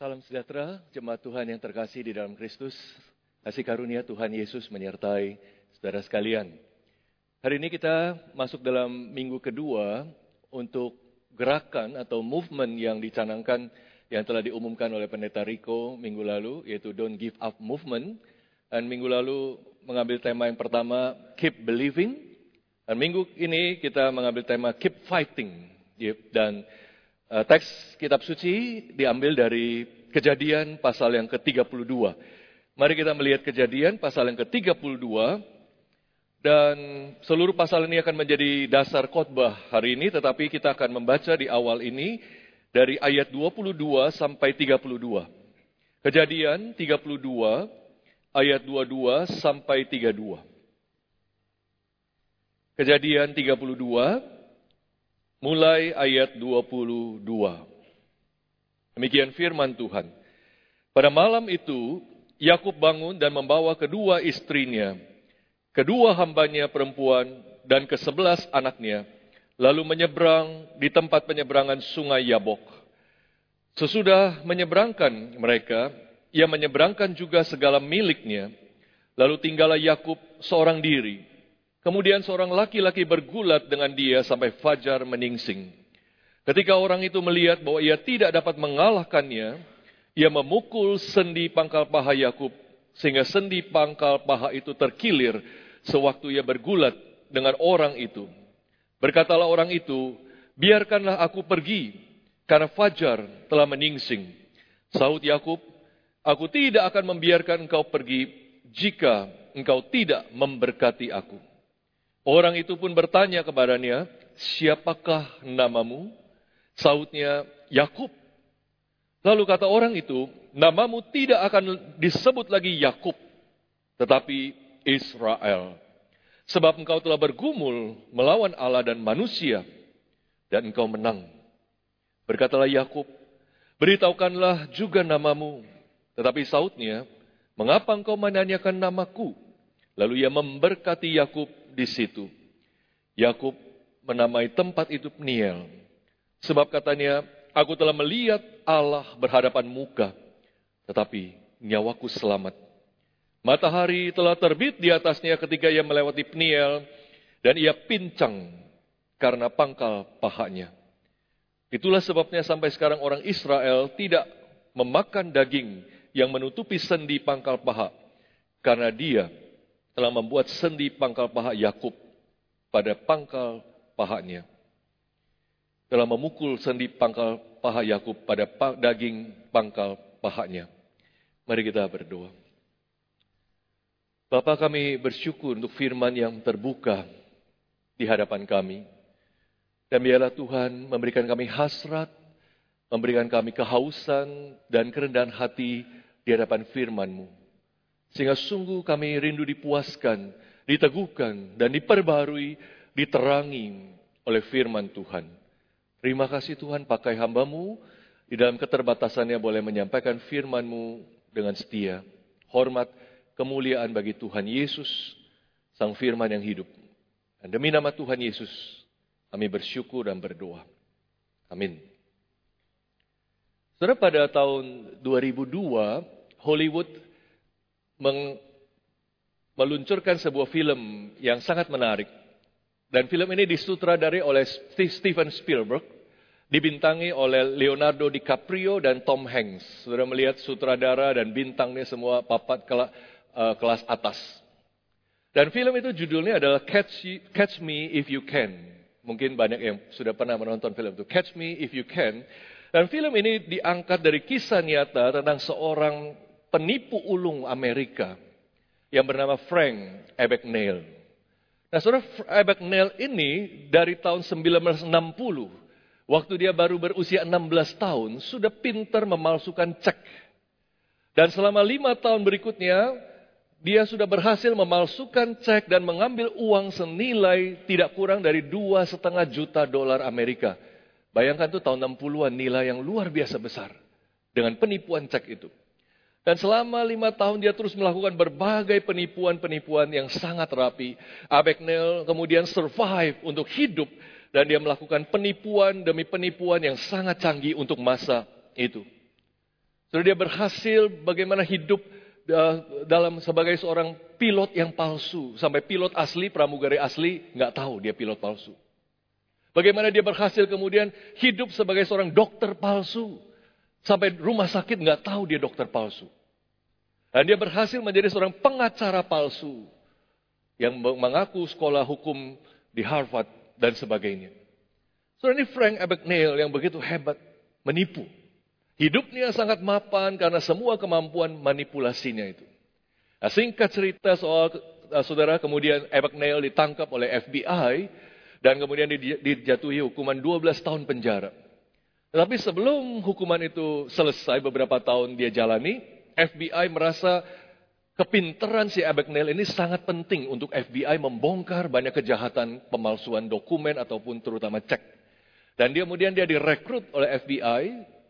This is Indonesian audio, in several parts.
Salam sejahtera, jemaat Tuhan yang terkasih di dalam Kristus. Kasih karunia Tuhan Yesus menyertai saudara sekalian. Hari ini kita masuk dalam minggu kedua untuk gerakan atau movement yang dicanangkan yang telah diumumkan oleh Pendeta Rico minggu lalu, yaitu Don't Give Up Movement. Dan minggu lalu mengambil tema yang pertama, Keep Believing. Dan minggu ini kita mengambil tema Keep Fighting. Dan teks kitab suci diambil dari kejadian pasal yang ke-32. Mari kita melihat kejadian pasal yang ke-32. Dan seluruh pasal ini akan menjadi dasar khotbah hari ini, tetapi kita akan membaca di awal ini dari ayat 22 sampai 32. Kejadian 32 ayat 22 sampai 32. Kejadian 32 mulai ayat 22. Demikian firman Tuhan. Pada malam itu Yakub bangun dan membawa kedua istrinya, kedua hambanya perempuan dan kesebelas anaknya, lalu menyeberang di tempat penyeberangan sungai Yabok. Sesudah menyeberangkan mereka, ia menyeberangkan juga segala miliknya, lalu tinggallah Yakub seorang diri. Kemudian seorang laki-laki bergulat dengan dia sampai fajar meningsing. Ketika orang itu melihat bahwa ia tidak dapat mengalahkannya, ia memukul sendi pangkal paha Yakub sehingga sendi pangkal paha itu terkilir sewaktu ia bergulat dengan orang itu. Berkatalah orang itu, biarkanlah aku pergi karena fajar telah meningsing. Saud Yakub, aku tidak akan membiarkan engkau pergi jika engkau tidak memberkati aku. Orang itu pun bertanya kepadanya, siapakah namamu? Saudnya, Yakub. Lalu kata orang itu, namamu tidak akan disebut lagi Yakub, tetapi Israel. Sebab engkau telah bergumul melawan Allah dan manusia, dan engkau menang. Berkatalah Yakub, beritahukanlah juga namamu. Tetapi sautnya, mengapa engkau menanyakan namaku? Lalu ia memberkati Yakub di situ. Yakub menamai tempat itu Peniel. Sebab katanya, aku telah melihat Allah berhadapan muka, tetapi nyawaku selamat. Matahari telah terbit di atasnya ketika ia melewati Peniel, dan ia pincang karena pangkal pahanya. Itulah sebabnya sampai sekarang orang Israel tidak memakan daging yang menutupi sendi pangkal paha, karena dia telah membuat sendi pangkal paha Yakub pada pangkal pahanya. Telah memukul sendi pangkal paha Yakub pada daging pangkal pahanya. Mari kita berdoa. Bapak kami bersyukur untuk firman yang terbuka di hadapan kami. Dan biarlah Tuhan memberikan kami hasrat, memberikan kami kehausan dan kerendahan hati di hadapan firman-Mu. Sehingga sungguh kami rindu dipuaskan, diteguhkan, dan diperbarui, diterangi oleh firman Tuhan. Terima kasih Tuhan pakai hambamu di dalam keterbatasannya boleh menyampaikan firman-Mu dengan setia. Hormat, kemuliaan bagi Tuhan Yesus, Sang Firman yang hidup. Dan demi nama Tuhan Yesus, kami bersyukur dan berdoa. Amin. Saudara pada tahun 2002, Hollywood meluncurkan sebuah film yang sangat menarik. Dan film ini disutradari oleh Steven Spielberg, dibintangi oleh Leonardo DiCaprio dan Tom Hanks. Sudah melihat sutradara dan bintangnya semua papat uh, kelas atas. Dan film itu judulnya adalah Catch, Catch Me If You Can. Mungkin banyak yang sudah pernah menonton film itu. Catch Me If You Can. Dan film ini diangkat dari kisah nyata tentang seorang penipu ulung Amerika yang bernama Frank Abagnale. Nah, saudara Abagnale ini dari tahun 1960, waktu dia baru berusia 16 tahun, sudah pintar memalsukan cek. Dan selama lima tahun berikutnya, dia sudah berhasil memalsukan cek dan mengambil uang senilai tidak kurang dari dua setengah juta dolar Amerika. Bayangkan tuh tahun 60-an nilai yang luar biasa besar dengan penipuan cek itu. Dan selama lima tahun dia terus melakukan berbagai penipuan-penipuan yang sangat rapi. Abagnale kemudian survive untuk hidup. Dan dia melakukan penipuan demi penipuan yang sangat canggih untuk masa itu. Saudara dia berhasil bagaimana hidup uh, dalam sebagai seorang pilot yang palsu. Sampai pilot asli, pramugari asli, nggak tahu dia pilot palsu. Bagaimana dia berhasil kemudian hidup sebagai seorang dokter palsu. Sampai rumah sakit nggak tahu dia dokter palsu. Dan dia berhasil menjadi seorang pengacara palsu. Yang mengaku sekolah hukum di Harvard dan sebagainya. Saudara ini Frank Abagnale yang begitu hebat menipu. Hidupnya sangat mapan karena semua kemampuan manipulasinya itu. Nah, singkat cerita soal uh, saudara kemudian Abagnale ditangkap oleh FBI dan kemudian dijatuhi hukuman 12 tahun penjara. Tetapi sebelum hukuman itu selesai beberapa tahun dia jalani, FBI merasa kepinteran si Abagnale ini sangat penting untuk FBI membongkar banyak kejahatan pemalsuan dokumen ataupun terutama cek. Dan dia kemudian dia direkrut oleh FBI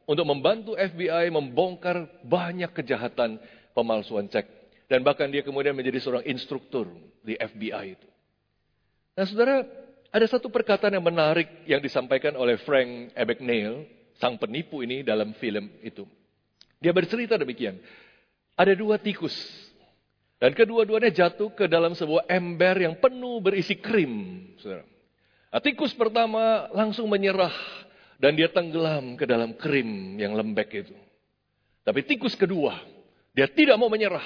untuk membantu FBI membongkar banyak kejahatan pemalsuan cek. Dan bahkan dia kemudian menjadi seorang instruktur di FBI itu. Nah saudara, ada satu perkataan yang menarik yang disampaikan oleh Frank Abagnale, sang penipu ini dalam film itu. Dia bercerita demikian. Ada dua tikus. Dan kedua-duanya jatuh ke dalam sebuah ember yang penuh berisi krim. Saudara. Nah, tikus pertama langsung menyerah dan dia tenggelam ke dalam krim yang lembek itu. Tapi tikus kedua, dia tidak mau menyerah.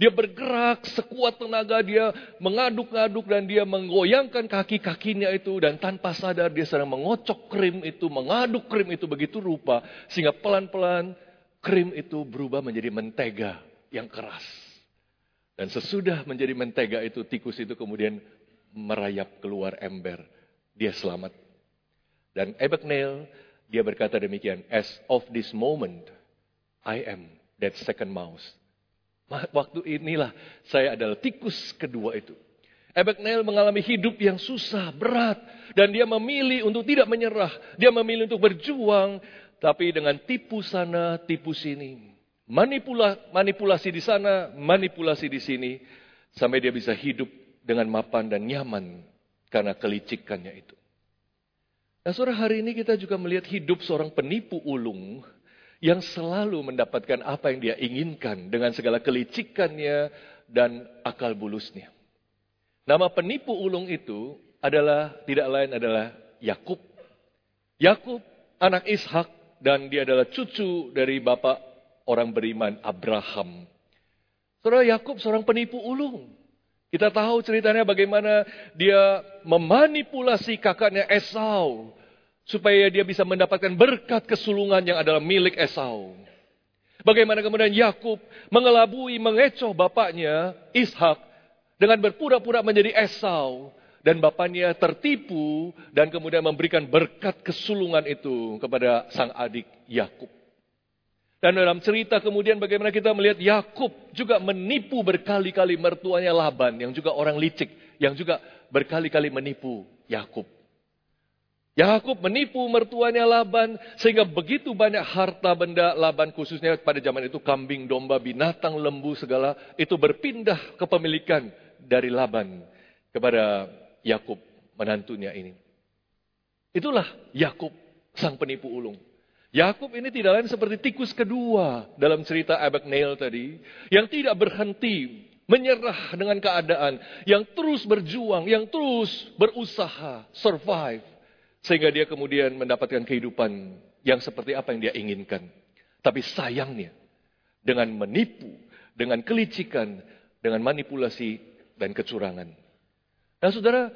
Dia bergerak sekuat tenaga, dia mengaduk-aduk dan dia menggoyangkan kaki-kakinya itu. Dan tanpa sadar dia sedang mengocok krim itu, mengaduk krim itu begitu rupa. Sehingga pelan-pelan krim itu berubah menjadi mentega yang keras. Dan sesudah menjadi mentega itu, tikus itu kemudian merayap keluar ember. Dia selamat dan Abagnale, dia berkata demikian, as of this moment, I am that second mouse. Waktu inilah saya adalah tikus kedua itu. Abagnale mengalami hidup yang susah, berat. Dan dia memilih untuk tidak menyerah. Dia memilih untuk berjuang. Tapi dengan tipu sana, tipu sini. Manipula, manipulasi di sana, manipulasi di sini. Sampai dia bisa hidup dengan mapan dan nyaman. Karena kelicikannya itu. Nah, sore hari ini kita juga melihat hidup seorang penipu ulung yang selalu mendapatkan apa yang dia inginkan dengan segala kelicikannya dan akal bulusnya. Nama penipu ulung itu adalah tidak lain adalah Yakub. Yakub anak Ishak dan dia adalah cucu dari bapak orang beriman Abraham. Saudara Yakub seorang penipu ulung. Kita tahu ceritanya bagaimana dia memanipulasi kakaknya Esau supaya dia bisa mendapatkan berkat kesulungan yang adalah milik Esau. Bagaimana kemudian Yakub mengelabui, mengecoh bapaknya Ishak dengan berpura-pura menjadi Esau dan bapaknya tertipu dan kemudian memberikan berkat kesulungan itu kepada sang adik Yakub. Dan dalam cerita kemudian bagaimana kita melihat Yakub juga menipu berkali-kali mertuanya Laban yang juga orang licik, yang juga berkali-kali menipu Yakub. Yakub menipu mertuanya Laban sehingga begitu banyak harta benda Laban khususnya pada zaman itu kambing, domba, binatang, lembu segala itu berpindah kepemilikan dari Laban kepada Yakub menantunya ini. Itulah Yakub sang penipu ulung. Yakub ini tidak lain seperti tikus kedua dalam cerita Abagnale tadi, yang tidak berhenti menyerah dengan keadaan, yang terus berjuang, yang terus berusaha survive, sehingga dia kemudian mendapatkan kehidupan yang seperti apa yang dia inginkan. Tapi sayangnya, dengan menipu, dengan kelicikan, dengan manipulasi dan kecurangan. Nah saudara,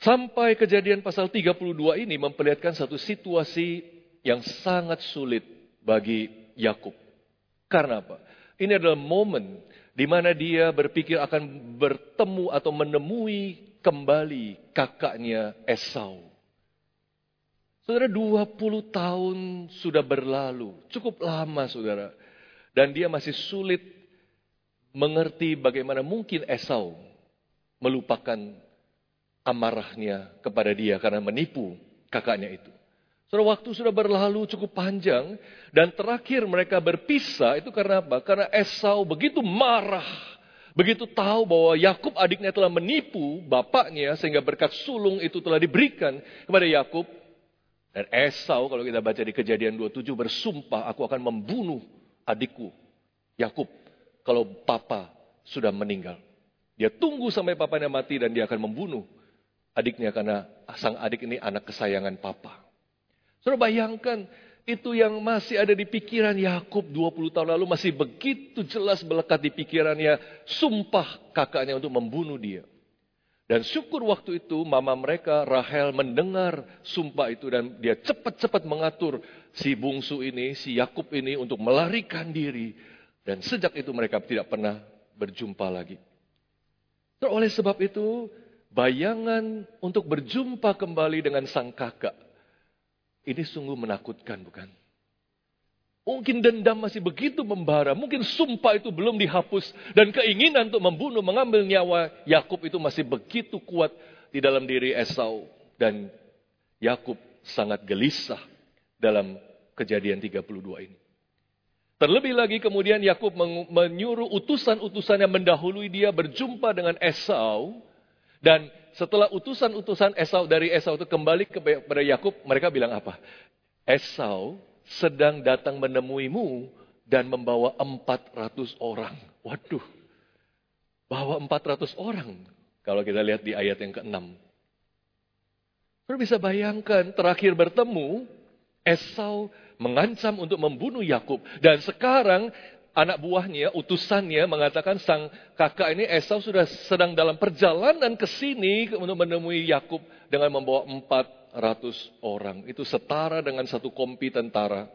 sampai kejadian pasal 32 ini memperlihatkan satu situasi yang sangat sulit bagi Yakub. Karena apa? Ini adalah momen di mana dia berpikir akan bertemu atau menemui kembali kakaknya Esau. Saudara 20 tahun sudah berlalu, cukup lama saudara. Dan dia masih sulit mengerti bagaimana mungkin Esau melupakan amarahnya kepada dia karena menipu kakaknya itu. Saudara, waktu sudah berlalu cukup panjang dan terakhir mereka berpisah itu karena apa? Karena Esau begitu marah, begitu tahu bahwa Yakub adiknya telah menipu bapaknya sehingga berkat sulung itu telah diberikan kepada Yakub. Dan Esau kalau kita baca di kejadian 27 bersumpah aku akan membunuh adikku, Yakub, kalau papa sudah meninggal. Dia tunggu sampai papanya mati dan dia akan membunuh adiknya karena sang adik ini anak kesayangan papa. Saudara bayangkan itu yang masih ada di pikiran Yakub 20 tahun lalu masih begitu jelas melekat di pikirannya sumpah kakaknya untuk membunuh dia. Dan syukur waktu itu mama mereka Rahel mendengar sumpah itu dan dia cepat-cepat mengatur si bungsu ini, si Yakub ini untuk melarikan diri. Dan sejak itu mereka tidak pernah berjumpa lagi. Oleh sebab itu, bayangan untuk berjumpa kembali dengan sang kakak ini sungguh menakutkan, bukan? Mungkin dendam masih begitu membara, mungkin sumpah itu belum dihapus, dan keinginan untuk membunuh, mengambil nyawa Yakub itu masih begitu kuat di dalam diri Esau. Dan Yakub sangat gelisah dalam kejadian 32 ini. Terlebih lagi kemudian Yakub menyuruh utusan-utusan yang mendahului dia berjumpa dengan Esau dan setelah utusan-utusan Esau dari Esau itu kembali kepada Yakub, mereka bilang apa? Esau sedang datang menemuimu dan membawa 400 orang. Waduh. Bawa 400 orang. Kalau kita lihat di ayat yang ke-6. Saudara bisa bayangkan terakhir bertemu Esau mengancam untuk membunuh Yakub dan sekarang anak buahnya, utusannya mengatakan sang kakak ini Esau sudah sedang dalam perjalanan ke sini untuk menemui Yakub dengan membawa 400 orang. Itu setara dengan satu kompi tentara.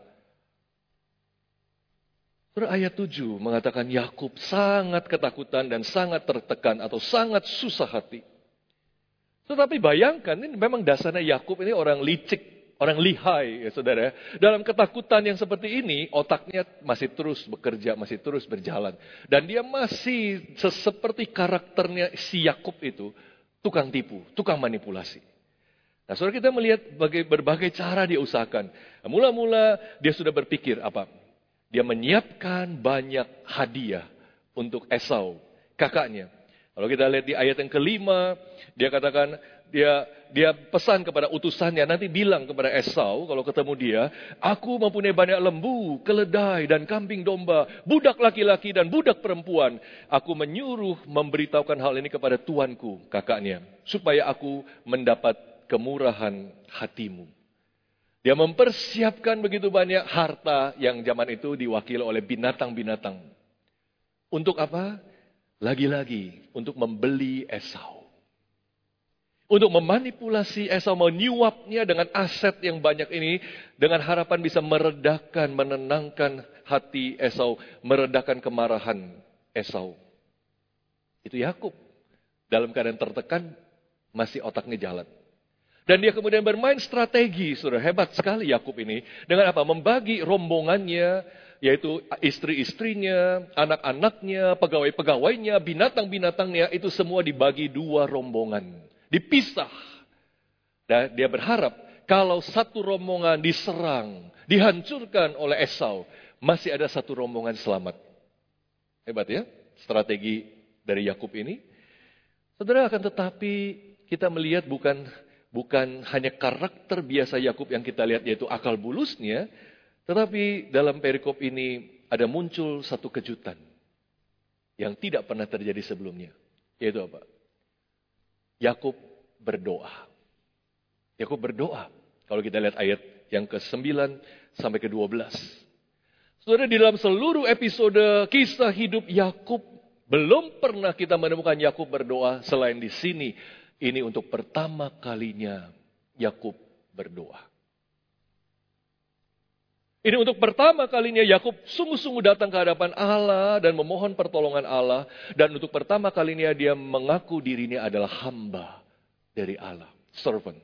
Ayat 7 mengatakan Yakub sangat ketakutan dan sangat tertekan atau sangat susah hati. Tetapi bayangkan ini memang dasarnya Yakub ini orang licik Orang lihai, ya saudara. Dalam ketakutan yang seperti ini, otaknya masih terus bekerja, masih terus berjalan. Dan dia masih seperti karakternya si Yakub itu, tukang tipu, tukang manipulasi. Nah, saudara kita melihat bagai, berbagai cara dia usahakan. Mula-mula dia sudah berpikir apa? Dia menyiapkan banyak hadiah untuk Esau, kakaknya. Kalau kita lihat di ayat yang kelima, dia katakan, dia dia pesan kepada utusannya, nanti bilang kepada Esau kalau ketemu dia, aku mempunyai banyak lembu, keledai dan kambing domba, budak laki-laki dan budak perempuan. Aku menyuruh memberitahukan hal ini kepada tuanku, kakaknya, supaya aku mendapat kemurahan hatimu. Dia mempersiapkan begitu banyak harta yang zaman itu diwakili oleh binatang-binatang. Untuk apa? Lagi-lagi untuk membeli Esau. Untuk memanipulasi Esau, menyuapnya dengan aset yang banyak ini. Dengan harapan bisa meredakan, menenangkan hati Esau. Meredakan kemarahan Esau. Itu Yakub. Dalam keadaan tertekan, masih otaknya jalan. Dan dia kemudian bermain strategi, sudah hebat sekali Yakub ini. Dengan apa? Membagi rombongannya, yaitu istri-istrinya, anak-anaknya, pegawai-pegawainya, binatang-binatangnya, itu semua dibagi dua rombongan. Dipisah. Dan dia berharap kalau satu rombongan diserang, dihancurkan oleh Esau, masih ada satu rombongan selamat. Hebat ya, strategi dari Yakub ini. Saudara akan tetapi kita melihat bukan bukan hanya karakter biasa Yakub yang kita lihat yaitu akal bulusnya, tetapi dalam perikop ini ada muncul satu kejutan yang tidak pernah terjadi sebelumnya. Yaitu apa? Yakub berdoa. Yakub berdoa. Kalau kita lihat ayat yang ke-9 sampai ke-12. Saudara, di dalam seluruh episode kisah hidup Yakub belum pernah kita menemukan Yakub berdoa selain di sini. Ini untuk pertama kalinya Yakub berdoa. Ini untuk pertama kalinya Yakub sungguh-sungguh datang ke hadapan Allah dan memohon pertolongan Allah. Dan untuk pertama kalinya dia mengaku dirinya adalah hamba dari Allah. Servant.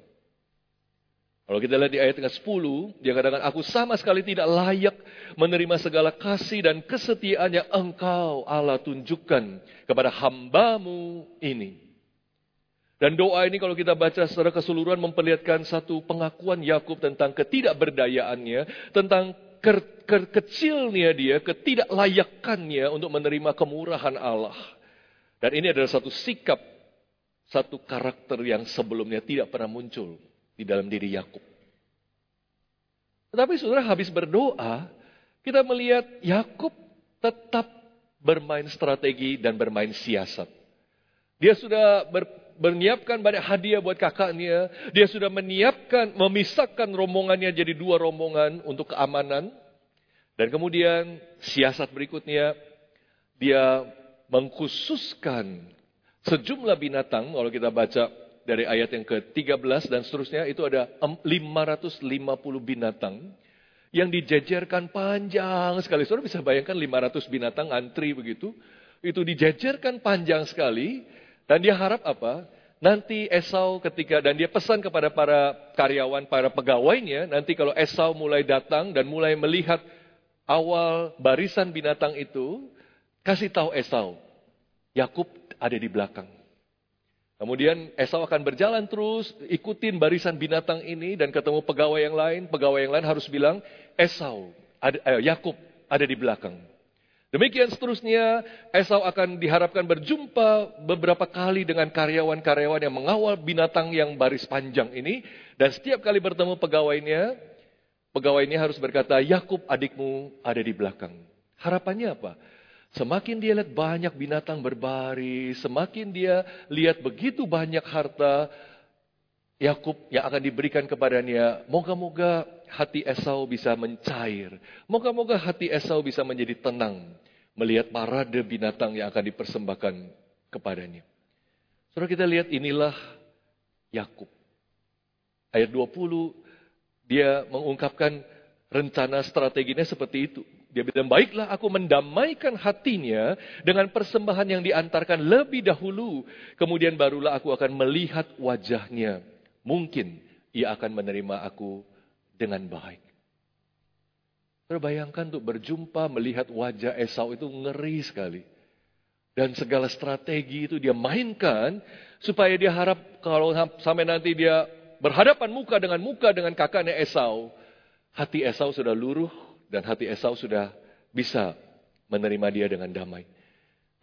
Kalau kita lihat di ayat ke-10, dia katakan, Aku sama sekali tidak layak menerima segala kasih dan kesetiaan yang engkau Allah tunjukkan kepada hambamu ini. Dan doa ini kalau kita baca secara keseluruhan memperlihatkan satu pengakuan Yakub tentang ketidakberdayaannya, tentang ke, ke, kecilnya dia, ketidaklayakannya untuk menerima kemurahan Allah. Dan ini adalah satu sikap, satu karakter yang sebelumnya tidak pernah muncul di dalam diri Yakub. Tetapi saudara habis berdoa, kita melihat Yakub tetap bermain strategi dan bermain siasat. Dia sudah ber, menyiapkan banyak hadiah buat kakaknya. Dia sudah menyiapkan, memisahkan rombongannya jadi dua rombongan untuk keamanan. Dan kemudian siasat berikutnya, dia mengkhususkan sejumlah binatang. Kalau kita baca dari ayat yang ke-13 dan seterusnya, itu ada 550 binatang yang dijejerkan panjang sekali. Saudara bisa bayangkan 500 binatang antri begitu. Itu dijejerkan panjang sekali. Dan dia harap apa? Nanti Esau ketika, dan dia pesan kepada para karyawan, para pegawainya, nanti kalau Esau mulai datang dan mulai melihat awal barisan binatang itu, kasih tahu Esau, Yakub ada di belakang. Kemudian Esau akan berjalan terus, ikutin barisan binatang ini dan ketemu pegawai yang lain. Pegawai yang lain harus bilang, Esau, eh, Yakub ada di belakang. Demikian seterusnya, Esau akan diharapkan berjumpa beberapa kali dengan karyawan-karyawan yang mengawal binatang yang baris panjang ini. Dan setiap kali bertemu pegawainya, pegawai ini harus berkata, Yakub adikmu ada di belakang. Harapannya apa? Semakin dia lihat banyak binatang berbaris, semakin dia lihat begitu banyak harta Yakub yang akan diberikan kepadanya, moga-moga hati Esau bisa mencair. Moga-moga hati Esau bisa menjadi tenang melihat parade binatang yang akan dipersembahkan kepadanya. Saudara kita lihat inilah Yakub. Ayat 20 dia mengungkapkan rencana strateginya seperti itu. Dia bilang, baiklah aku mendamaikan hatinya dengan persembahan yang diantarkan lebih dahulu. Kemudian barulah aku akan melihat wajahnya. Mungkin ia akan menerima aku dengan baik. Terbayangkan untuk berjumpa melihat wajah Esau itu ngeri sekali. Dan segala strategi itu dia mainkan supaya dia harap kalau sampai nanti dia berhadapan muka dengan muka dengan kakaknya Esau. Hati Esau sudah luruh dan hati Esau sudah bisa menerima dia dengan damai.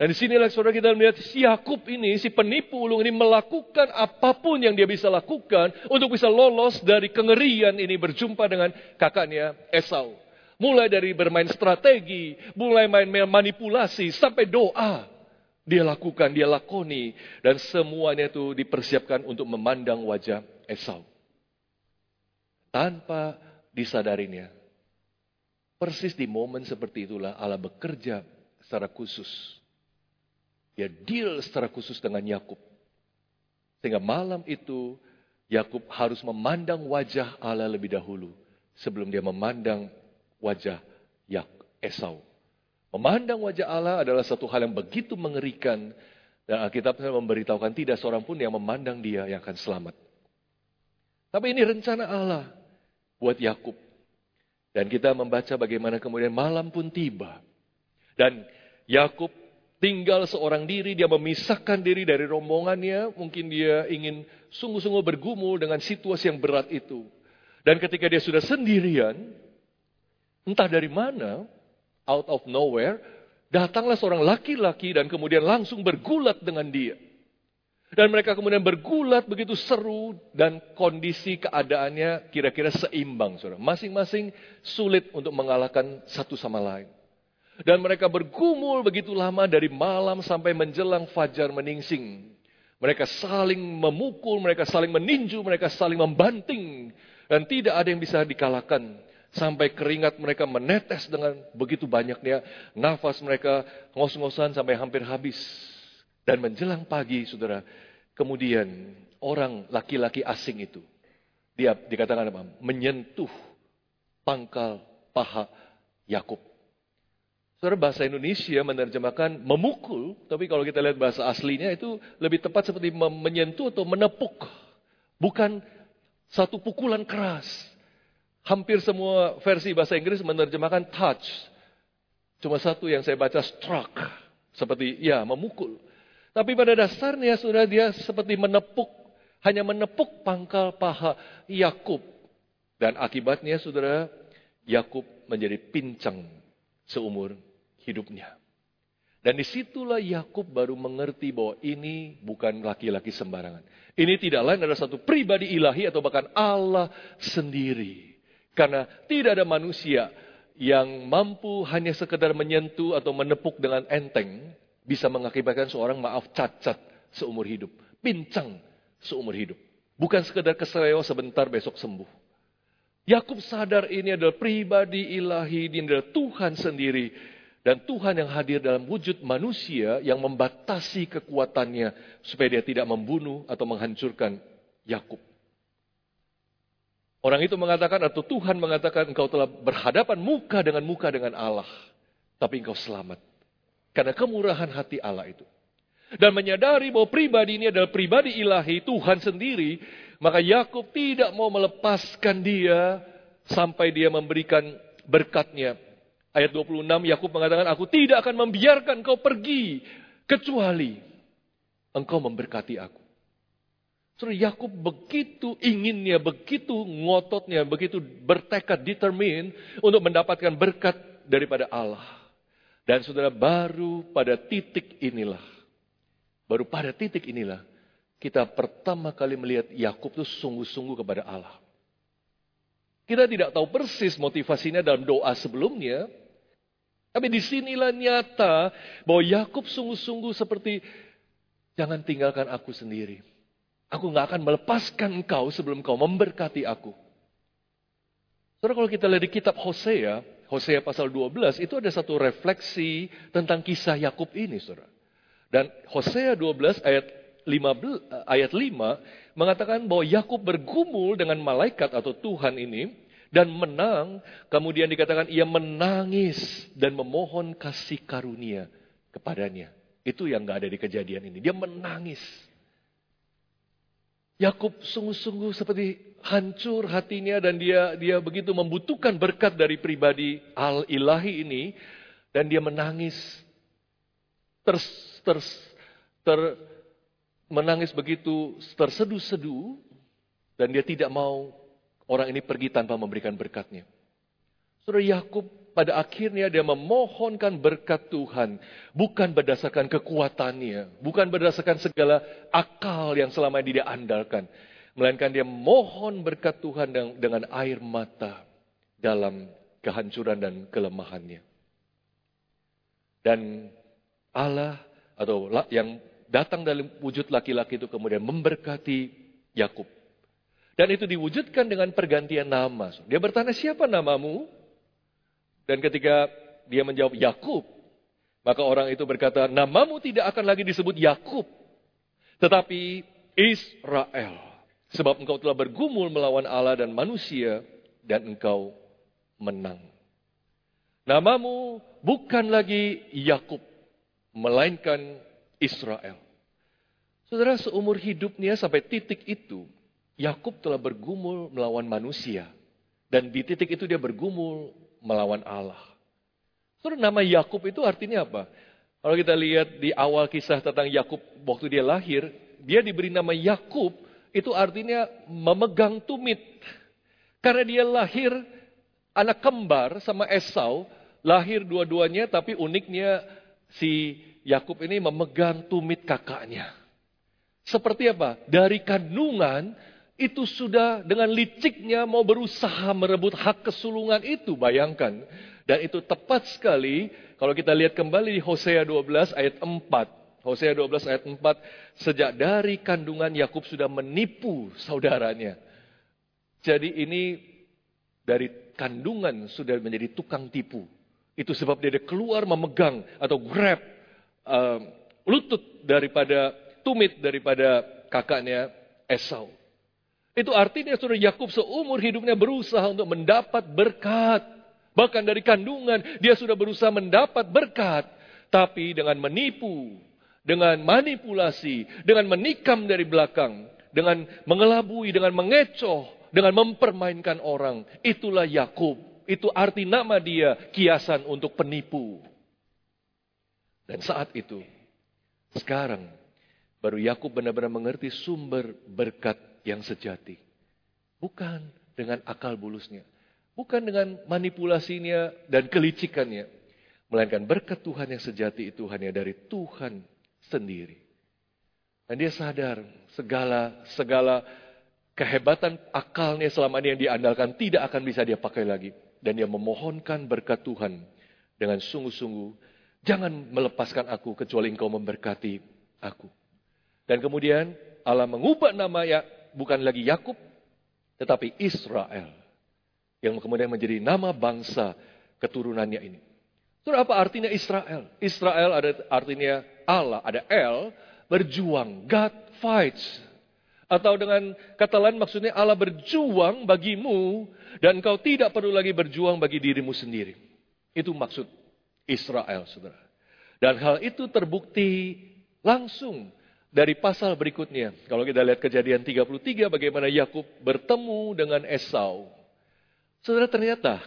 Dan di sinilah saudara kita melihat si Yakub ini, si penipu ulung ini melakukan apa pun yang dia bisa lakukan untuk bisa lolos dari kengerian ini berjumpa dengan kakaknya Esau. Mulai dari bermain strategi, mulai main manipulasi, sampai doa. Dia lakukan, dia lakoni. Dan semuanya itu dipersiapkan untuk memandang wajah Esau. Tanpa disadarinya, Persis di momen seperti itulah Allah bekerja secara khusus. Dia deal secara khusus dengan Yakub. Sehingga malam itu Yakub harus memandang wajah Allah lebih dahulu sebelum dia memandang wajah Yak Esau. Memandang wajah Allah adalah satu hal yang begitu mengerikan dan Alkitab memberitahukan tidak seorang pun yang memandang dia yang akan selamat. Tapi ini rencana Allah buat Yakub. Dan kita membaca bagaimana kemudian malam pun tiba. Dan Yakub tinggal seorang diri, dia memisahkan diri dari rombongannya. Mungkin dia ingin sungguh-sungguh bergumul dengan situasi yang berat itu. Dan ketika dia sudah sendirian, entah dari mana, out of nowhere, datanglah seorang laki-laki dan kemudian langsung bergulat dengan dia. Dan mereka kemudian bergulat begitu seru dan kondisi keadaannya kira-kira seimbang. Saudara. Masing-masing sulit untuk mengalahkan satu sama lain. Dan mereka bergumul begitu lama dari malam sampai menjelang fajar meningsing. Mereka saling memukul, mereka saling meninju, mereka saling membanting. Dan tidak ada yang bisa dikalahkan. Sampai keringat mereka menetes dengan begitu banyaknya. Nafas mereka ngos-ngosan sampai hampir habis. Dan menjelang pagi, saudara, kemudian orang laki-laki asing itu, dia dikatakan apa? Menyentuh pangkal paha Yakub. Saudara bahasa Indonesia menerjemahkan memukul, tapi kalau kita lihat bahasa aslinya itu lebih tepat seperti menyentuh atau menepuk. Bukan satu pukulan keras. Hampir semua versi bahasa Inggris menerjemahkan touch. Cuma satu yang saya baca struck. Seperti ya memukul. Tapi pada dasarnya sudah dia seperti menepuk, hanya menepuk pangkal paha Yakub. Dan akibatnya saudara, Yakub menjadi pincang seumur hidupnya. Dan di situlah Yakub baru mengerti bahwa ini bukan laki-laki sembarangan. Ini tidak lain adalah satu pribadi ilahi atau bahkan Allah sendiri. Karena tidak ada manusia yang mampu hanya sekedar menyentuh atau menepuk dengan enteng bisa mengakibatkan seorang maaf cacat seumur hidup, pincang seumur hidup. Bukan sekedar keseleo sebentar besok sembuh. Yakub sadar ini adalah pribadi ilahi, ini adalah Tuhan sendiri. Dan Tuhan yang hadir dalam wujud manusia yang membatasi kekuatannya supaya dia tidak membunuh atau menghancurkan Yakub. Orang itu mengatakan atau Tuhan mengatakan engkau telah berhadapan muka dengan muka dengan Allah. Tapi engkau selamat. Karena kemurahan hati Allah itu. Dan menyadari bahwa pribadi ini adalah pribadi ilahi Tuhan sendiri. Maka Yakub tidak mau melepaskan dia sampai dia memberikan berkatnya. Ayat 26 Yakub mengatakan aku tidak akan membiarkan engkau pergi. Kecuali engkau memberkati aku. Saudara Yakub begitu inginnya, begitu ngototnya, begitu bertekad, determine untuk mendapatkan berkat daripada Allah. Dan saudara baru pada titik inilah, baru pada titik inilah, kita pertama kali melihat Yakub itu sungguh-sungguh kepada Allah. Kita tidak tahu persis motivasinya dalam doa sebelumnya, tapi di sinilah nyata bahwa Yakub sungguh-sungguh seperti jangan tinggalkan aku sendiri. Aku nggak akan melepaskan engkau sebelum kau memberkati aku. Saudara kalau kita lihat di kitab Hosea, Hosea pasal 12, itu ada satu refleksi tentang kisah Yakub ini, saudara. Dan Hosea 12 ayat 5, ayat 5 mengatakan bahwa Yakub bergumul dengan malaikat atau Tuhan ini dan menang. Kemudian dikatakan ia menangis dan memohon kasih karunia kepadanya. Itu yang nggak ada di kejadian ini. Dia menangis. Yakub sungguh-sungguh seperti hancur hatinya dan dia dia begitu membutuhkan berkat dari pribadi al ilahi ini dan dia menangis ter, ter, ter menangis begitu terseduh-seduh dan dia tidak mau orang ini pergi tanpa memberikan berkatnya. Saudara Yakub pada akhirnya dia memohonkan berkat Tuhan. Bukan berdasarkan kekuatannya. Bukan berdasarkan segala akal yang selama ini dia andalkan. Melainkan dia mohon berkat Tuhan dengan air mata dalam kehancuran dan kelemahannya. Dan Allah atau yang datang dalam wujud laki-laki itu kemudian memberkati Yakub. Dan itu diwujudkan dengan pergantian nama. Dia bertanya, siapa namamu? Dan ketika dia menjawab Yakub, maka orang itu berkata, namamu tidak akan lagi disebut Yakub, tetapi Israel. Sebab engkau telah bergumul melawan Allah dan manusia, dan engkau menang. Namamu bukan lagi Yakub, melainkan Israel. Saudara, seumur hidupnya sampai titik itu, Yakub telah bergumul melawan manusia. Dan di titik itu dia bergumul melawan Allah. Terus nama Yakub itu artinya apa? Kalau kita lihat di awal kisah tentang Yakub waktu dia lahir, dia diberi nama Yakub itu artinya memegang tumit. Karena dia lahir anak kembar sama Esau, lahir dua-duanya tapi uniknya si Yakub ini memegang tumit kakaknya. Seperti apa? Dari kandungan itu sudah dengan liciknya mau berusaha merebut hak kesulungan itu, bayangkan. Dan itu tepat sekali kalau kita lihat kembali di Hosea 12 ayat 4. Hosea 12 ayat 4, sejak dari kandungan Yakub sudah menipu saudaranya. Jadi ini dari kandungan sudah menjadi tukang tipu. Itu sebab dia keluar memegang atau grab uh, lutut daripada tumit daripada kakaknya Esau. Itu artinya saudara Yakub seumur hidupnya berusaha untuk mendapat berkat. Bahkan dari kandungan dia sudah berusaha mendapat berkat. Tapi dengan menipu, dengan manipulasi, dengan menikam dari belakang, dengan mengelabui, dengan mengecoh, dengan mempermainkan orang. Itulah Yakub. Itu arti nama dia kiasan untuk penipu. Dan saat itu, sekarang baru Yakub benar-benar mengerti sumber berkat yang sejati. Bukan dengan akal bulusnya. Bukan dengan manipulasinya dan kelicikannya. Melainkan berkat Tuhan yang sejati itu hanya dari Tuhan sendiri. Dan dia sadar segala segala kehebatan akalnya selama ini yang diandalkan tidak akan bisa dia pakai lagi. dan dia memohonkan berkat Tuhan dengan sungguh-sungguh, jangan melepaskan aku kecuali engkau memberkati aku. Dan kemudian Allah mengubah nama ya bukan lagi Yakub tetapi Israel yang kemudian menjadi nama bangsa keturunannya ini. Terus apa artinya Israel? Israel ada artinya Allah, ada El, berjuang, God fights. Atau dengan kata lain maksudnya Allah berjuang bagimu dan engkau tidak perlu lagi berjuang bagi dirimu sendiri. Itu maksud Israel, saudara. Dan hal itu terbukti langsung dari pasal berikutnya. Kalau kita lihat kejadian 33 bagaimana Yakub bertemu dengan Esau. Saudara ternyata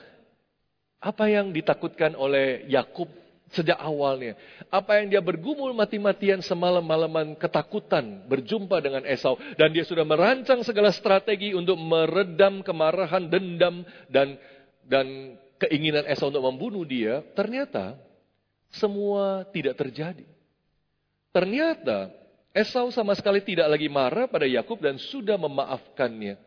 apa yang ditakutkan oleh Yakub sejak awalnya, apa yang dia bergumul mati-matian semalam-malaman ketakutan berjumpa dengan Esau dan dia sudah merancang segala strategi untuk meredam kemarahan, dendam dan dan keinginan Esau untuk membunuh dia, ternyata semua tidak terjadi. Ternyata Esau sama sekali tidak lagi marah pada Yakub dan sudah memaafkannya.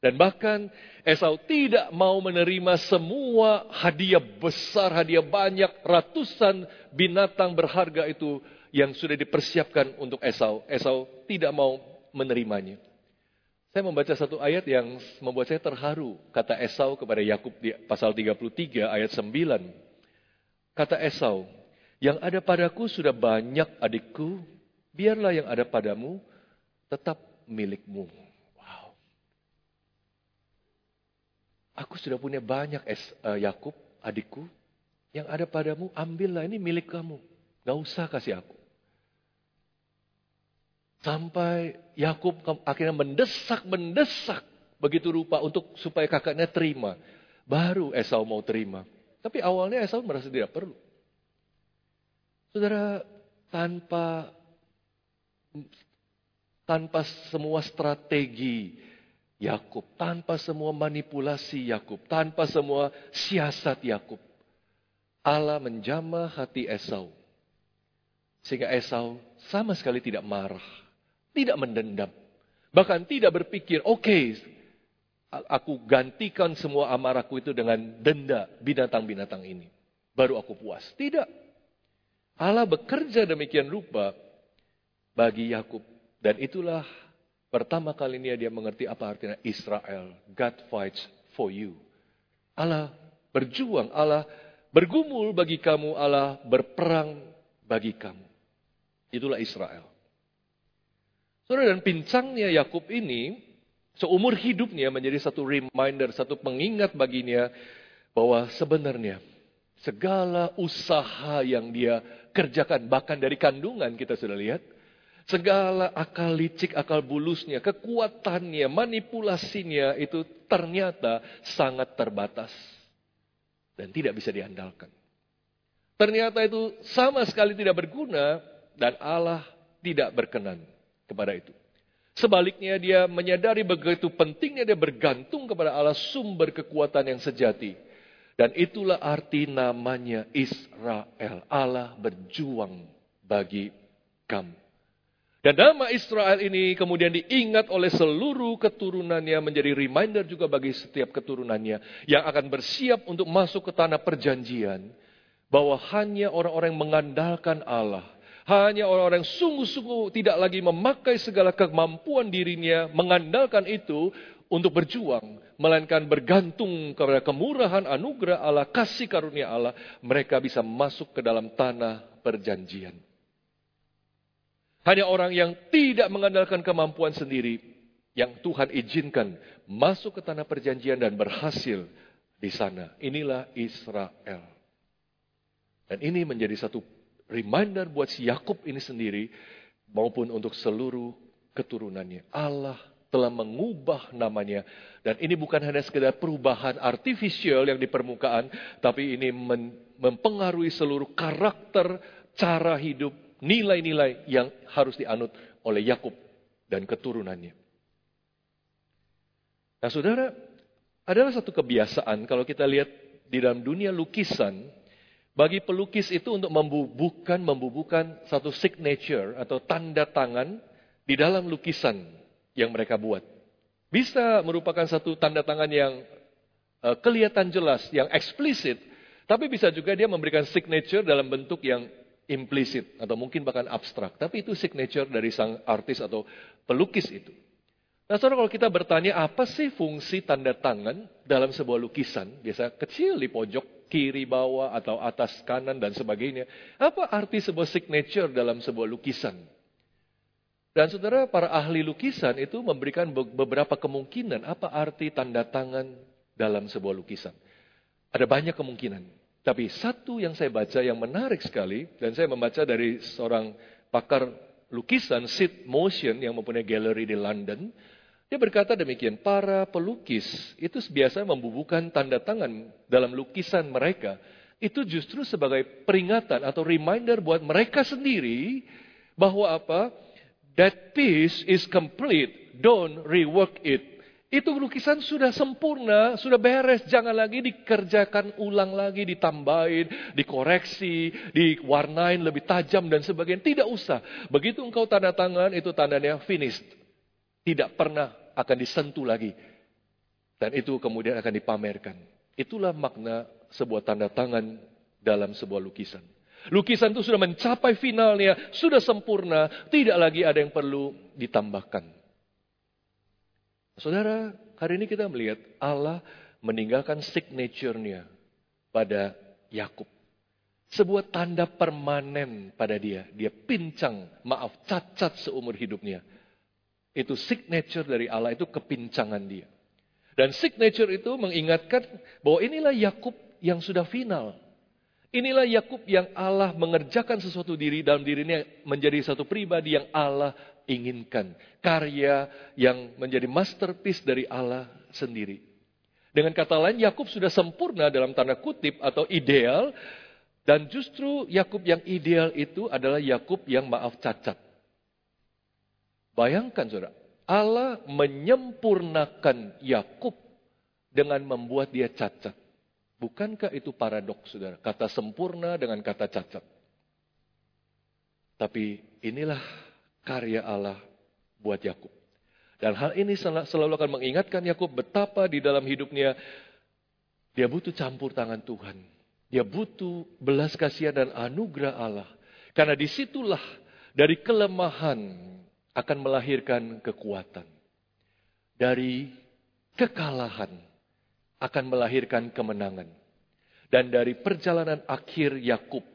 Dan bahkan Esau tidak mau menerima semua hadiah besar, hadiah banyak, ratusan binatang berharga itu yang sudah dipersiapkan untuk Esau. Esau tidak mau menerimanya. Saya membaca satu ayat yang membuat saya terharu. Kata Esau kepada Yakub di pasal 33 ayat 9. Kata Esau, yang ada padaku sudah banyak adikku, biarlah yang ada padamu tetap milikmu. Aku sudah punya banyak es, uh, Yakub, adikku. Yang ada padamu, ambillah ini milik kamu. Gak usah kasih aku. Sampai Yakub akhirnya mendesak, mendesak begitu rupa untuk supaya kakaknya terima. Baru Esau mau terima. Tapi awalnya Esau merasa tidak perlu. Saudara, tanpa tanpa semua strategi Yakub, tanpa semua manipulasi Yakub, tanpa semua siasat Yakub. Allah menjamah hati Esau. Sehingga Esau sama sekali tidak marah, tidak mendendam. Bahkan tidak berpikir, oke, okay, aku gantikan semua amarahku itu dengan denda binatang-binatang ini. Baru aku puas. Tidak. Allah bekerja demikian rupa bagi Yakub. Dan itulah Pertama kalinya dia mengerti apa artinya Israel. God fights for you. Allah berjuang, Allah bergumul bagi kamu, Allah berperang bagi kamu. Itulah Israel. Saudara dan pincangnya Yakub ini seumur hidupnya menjadi satu reminder, satu pengingat baginya bahwa sebenarnya segala usaha yang dia kerjakan bahkan dari kandungan kita sudah lihat Segala akal licik, akal bulusnya, kekuatannya, manipulasinya itu ternyata sangat terbatas. Dan tidak bisa diandalkan. Ternyata itu sama sekali tidak berguna dan Allah tidak berkenan kepada itu. Sebaliknya dia menyadari begitu pentingnya dia bergantung kepada Allah sumber kekuatan yang sejati. Dan itulah arti namanya Israel. Allah berjuang bagi kamu. Dan nama Israel ini kemudian diingat oleh seluruh keturunannya menjadi reminder juga bagi setiap keturunannya yang akan bersiap untuk masuk ke tanah perjanjian. Bahwa hanya orang-orang yang mengandalkan Allah, hanya orang-orang yang sungguh-sungguh tidak lagi memakai segala kemampuan dirinya, mengandalkan itu untuk berjuang, melainkan bergantung kepada kemurahan anugerah Allah, kasih karunia Allah, mereka bisa masuk ke dalam tanah perjanjian. Hanya orang yang tidak mengandalkan kemampuan sendiri yang Tuhan izinkan masuk ke tanah perjanjian dan berhasil di sana. Inilah Israel. Dan ini menjadi satu reminder buat si Yakub ini sendiri maupun untuk seluruh keturunannya. Allah telah mengubah namanya dan ini bukan hanya sekedar perubahan artifisial yang di permukaan tapi ini mempengaruhi seluruh karakter cara hidup nilai-nilai yang harus dianut oleh Yakub dan keturunannya. Nah, saudara, adalah satu kebiasaan kalau kita lihat di dalam dunia lukisan, bagi pelukis itu untuk membubuhkan, membubuhkan satu signature atau tanda tangan di dalam lukisan yang mereka buat. Bisa merupakan satu tanda tangan yang uh, kelihatan jelas, yang eksplisit, tapi bisa juga dia memberikan signature dalam bentuk yang implisit atau mungkin bahkan abstrak. Tapi itu signature dari sang artis atau pelukis itu. Nah, saudara kalau kita bertanya apa sih fungsi tanda tangan dalam sebuah lukisan, biasa kecil di pojok kiri bawah atau atas kanan dan sebagainya. Apa arti sebuah signature dalam sebuah lukisan? Dan saudara para ahli lukisan itu memberikan beberapa kemungkinan apa arti tanda tangan dalam sebuah lukisan. Ada banyak kemungkinan. Tapi satu yang saya baca yang menarik sekali, dan saya membaca dari seorang pakar lukisan, Sid Motion, yang mempunyai galeri di London, dia berkata demikian, para pelukis itu biasa membubuhkan tanda tangan dalam lukisan mereka. Itu justru sebagai peringatan atau reminder buat mereka sendiri bahwa apa? That piece is complete, don't rework it. Itu lukisan sudah sempurna, sudah beres, jangan lagi dikerjakan ulang lagi, ditambahin, dikoreksi, diwarnain lebih tajam dan sebagainya. Tidak usah. Begitu engkau tanda tangan, itu tandanya finished. Tidak pernah akan disentuh lagi. Dan itu kemudian akan dipamerkan. Itulah makna sebuah tanda tangan dalam sebuah lukisan. Lukisan itu sudah mencapai finalnya, sudah sempurna, tidak lagi ada yang perlu ditambahkan. Saudara, hari ini kita melihat Allah meninggalkan signature-nya pada Yakub. Sebuah tanda permanen pada dia. Dia pincang, maaf, cacat seumur hidupnya. Itu signature dari Allah, itu kepincangan dia. Dan signature itu mengingatkan bahwa inilah Yakub yang sudah final. Inilah Yakub yang Allah mengerjakan sesuatu diri dalam dirinya menjadi satu pribadi yang Allah inginkan. Karya yang menjadi masterpiece dari Allah sendiri. Dengan kata lain, Yakub sudah sempurna dalam tanda kutip atau ideal. Dan justru Yakub yang ideal itu adalah Yakub yang maaf cacat. Bayangkan saudara, Allah menyempurnakan Yakub dengan membuat dia cacat. Bukankah itu paradoks saudara? Kata sempurna dengan kata cacat. Tapi inilah karya Allah buat Yakub. Dan hal ini selalu akan mengingatkan Yakub betapa di dalam hidupnya dia butuh campur tangan Tuhan. Dia butuh belas kasihan dan anugerah Allah. Karena di situlah dari kelemahan akan melahirkan kekuatan. Dari kekalahan akan melahirkan kemenangan. Dan dari perjalanan akhir Yakub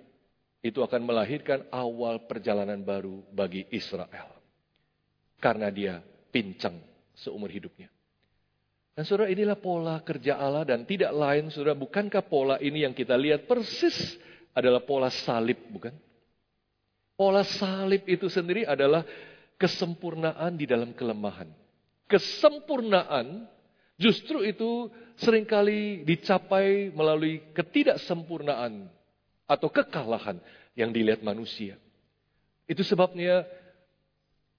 itu akan melahirkan awal perjalanan baru bagi Israel. Karena dia pincang seumur hidupnya. Dan saudara inilah pola kerja Allah dan tidak lain saudara bukankah pola ini yang kita lihat persis adalah pola salib bukan? Pola salib itu sendiri adalah kesempurnaan di dalam kelemahan. Kesempurnaan justru itu sering kali dicapai melalui ketidaksempurnaan atau kekalahan yang dilihat manusia. Itu sebabnya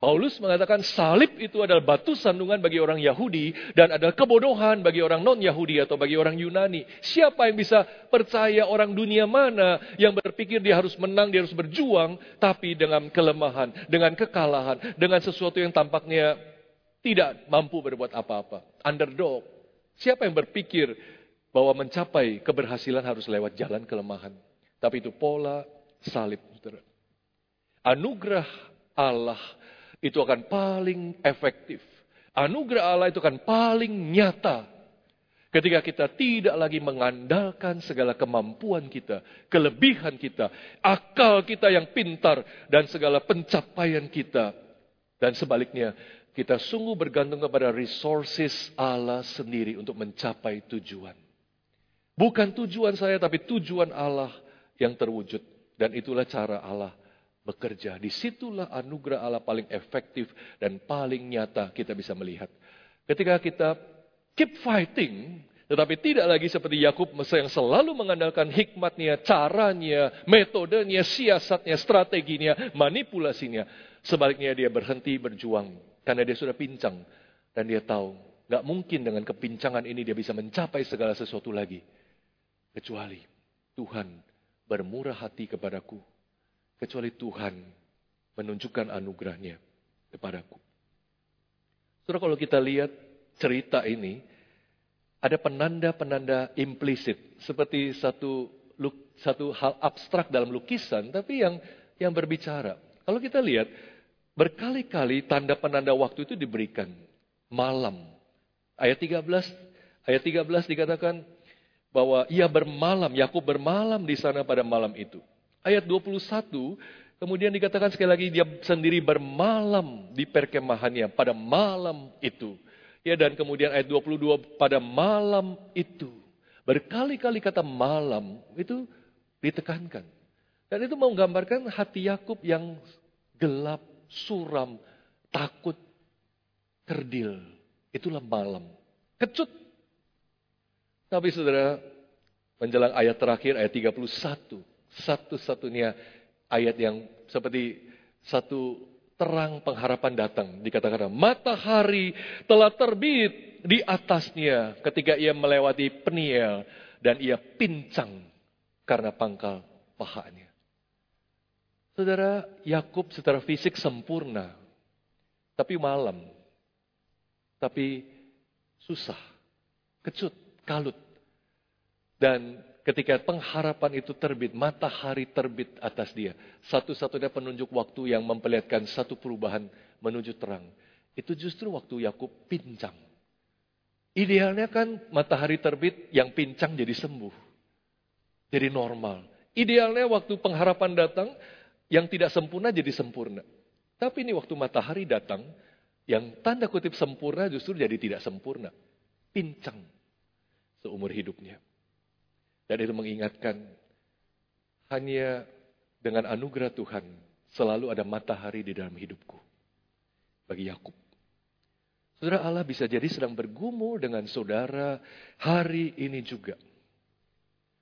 Paulus mengatakan salib itu adalah batu sandungan bagi orang Yahudi dan adalah kebodohan bagi orang non-Yahudi atau bagi orang Yunani. Siapa yang bisa percaya orang dunia mana yang berpikir dia harus menang, dia harus berjuang, tapi dengan kelemahan, dengan kekalahan, dengan sesuatu yang tampaknya tidak mampu berbuat apa-apa. Underdog. Siapa yang berpikir bahwa mencapai keberhasilan harus lewat jalan kelemahan. Tapi itu pola salib. Anugerah Allah itu akan paling efektif. Anugerah Allah itu akan paling nyata. Ketika kita tidak lagi mengandalkan segala kemampuan kita, kelebihan kita, akal kita yang pintar, dan segala pencapaian kita. Dan sebaliknya, kita sungguh bergantung kepada resources Allah sendiri untuk mencapai tujuan. Bukan tujuan saya, tapi tujuan Allah yang terwujud. Dan itulah cara Allah bekerja. Di situlah anugerah Allah paling efektif dan paling nyata kita bisa melihat. Ketika kita keep fighting, tetapi tidak lagi seperti Yakub yang selalu mengandalkan hikmatnya, caranya, metodenya, siasatnya, strateginya, manipulasinya. Sebaliknya dia berhenti berjuang karena dia sudah pincang dan dia tahu nggak mungkin dengan kepincangan ini dia bisa mencapai segala sesuatu lagi kecuali Tuhan bermurah hati kepadaku kecuali Tuhan menunjukkan anugerahnya kepadaku. Saudara kalau kita lihat cerita ini, ada penanda-penanda implisit seperti satu satu hal abstrak dalam lukisan tapi yang yang berbicara. Kalau kita lihat berkali-kali tanda penanda waktu itu diberikan malam. Ayat 13 ayat 13 dikatakan bahwa ia bermalam, Yakub bermalam di sana pada malam itu. Ayat 21 kemudian dikatakan sekali lagi dia sendiri bermalam di perkemahannya pada malam itu. Ya dan kemudian ayat 22 pada malam itu. Berkali-kali kata malam itu ditekankan. Dan itu menggambarkan hati Yakub yang gelap, suram, takut, kerdil. Itulah malam. Kecut. Tapi saudara, menjelang ayat terakhir, ayat 31. Satu-satunya ayat yang seperti satu terang pengharapan datang. Dikatakan matahari telah terbit di atasnya ketika ia melewati Peniel dan ia pincang karena pangkal pahanya. Saudara, Yakub secara fisik sempurna, tapi malam, tapi susah, kecut, kalut. Dan Ketika pengharapan itu terbit, matahari terbit atas dia. Satu-satunya penunjuk waktu yang memperlihatkan satu perubahan menuju terang. Itu justru waktu Yakub pincang. Idealnya kan matahari terbit yang pincang jadi sembuh. Jadi normal. Idealnya waktu pengharapan datang, yang tidak sempurna jadi sempurna. Tapi ini waktu matahari datang, yang tanda kutip sempurna justru jadi tidak sempurna. Pincang seumur hidupnya. Dan itu mengingatkan hanya dengan anugerah Tuhan selalu ada matahari di dalam hidupku. Bagi Yakub. Saudara Allah bisa jadi sedang bergumul dengan saudara hari ini juga.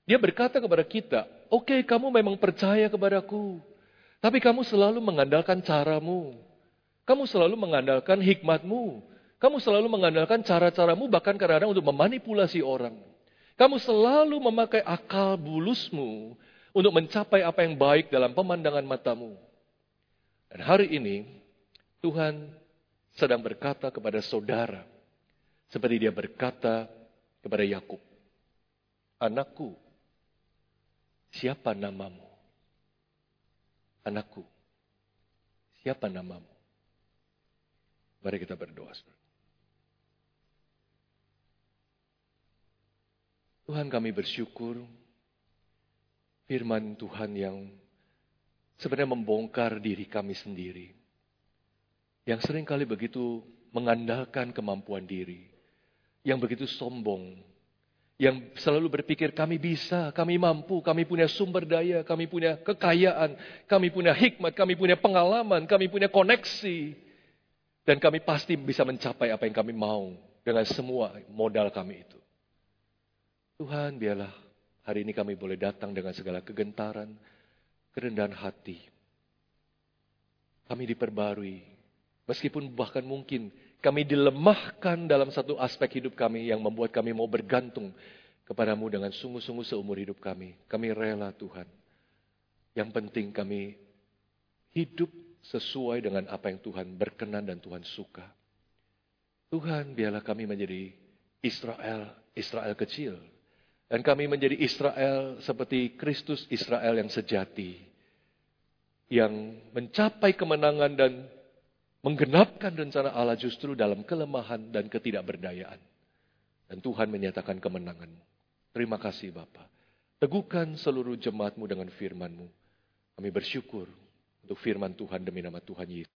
Dia berkata kepada kita, oke okay, kamu memang percaya kepadaku. Tapi kamu selalu mengandalkan caramu. Kamu selalu mengandalkan hikmatmu. Kamu selalu mengandalkan cara-caramu bahkan kadang-kadang untuk memanipulasi orang. Kamu selalu memakai akal bulusmu untuk mencapai apa yang baik dalam pemandangan matamu. Dan hari ini Tuhan sedang berkata kepada saudara seperti dia berkata kepada Yakub, "Anakku, siapa namamu?" Anakku, siapa namamu? Mari kita berdoa. Saudara. Tuhan kami bersyukur firman Tuhan yang sebenarnya membongkar diri kami sendiri. Yang sering kali begitu mengandalkan kemampuan diri. Yang begitu sombong. Yang selalu berpikir kami bisa, kami mampu, kami punya sumber daya, kami punya kekayaan, kami punya hikmat, kami punya pengalaman, kami punya koneksi. Dan kami pasti bisa mencapai apa yang kami mau dengan semua modal kami itu. Tuhan biarlah hari ini kami boleh datang dengan segala kegentaran, kerendahan hati. Kami diperbarui, meskipun bahkan mungkin kami dilemahkan dalam satu aspek hidup kami yang membuat kami mau bergantung kepadamu dengan sungguh-sungguh seumur hidup kami. Kami rela Tuhan. Yang penting kami hidup sesuai dengan apa yang Tuhan berkenan dan Tuhan suka. Tuhan biarlah kami menjadi Israel, Israel kecil dan kami menjadi Israel seperti Kristus Israel yang sejati. Yang mencapai kemenangan dan menggenapkan rencana Allah justru dalam kelemahan dan ketidakberdayaan. Dan Tuhan menyatakan kemenangan. Terima kasih Bapak. Teguhkan seluruh jemaatmu dengan firmanmu. Kami bersyukur untuk firman Tuhan demi nama Tuhan Yesus.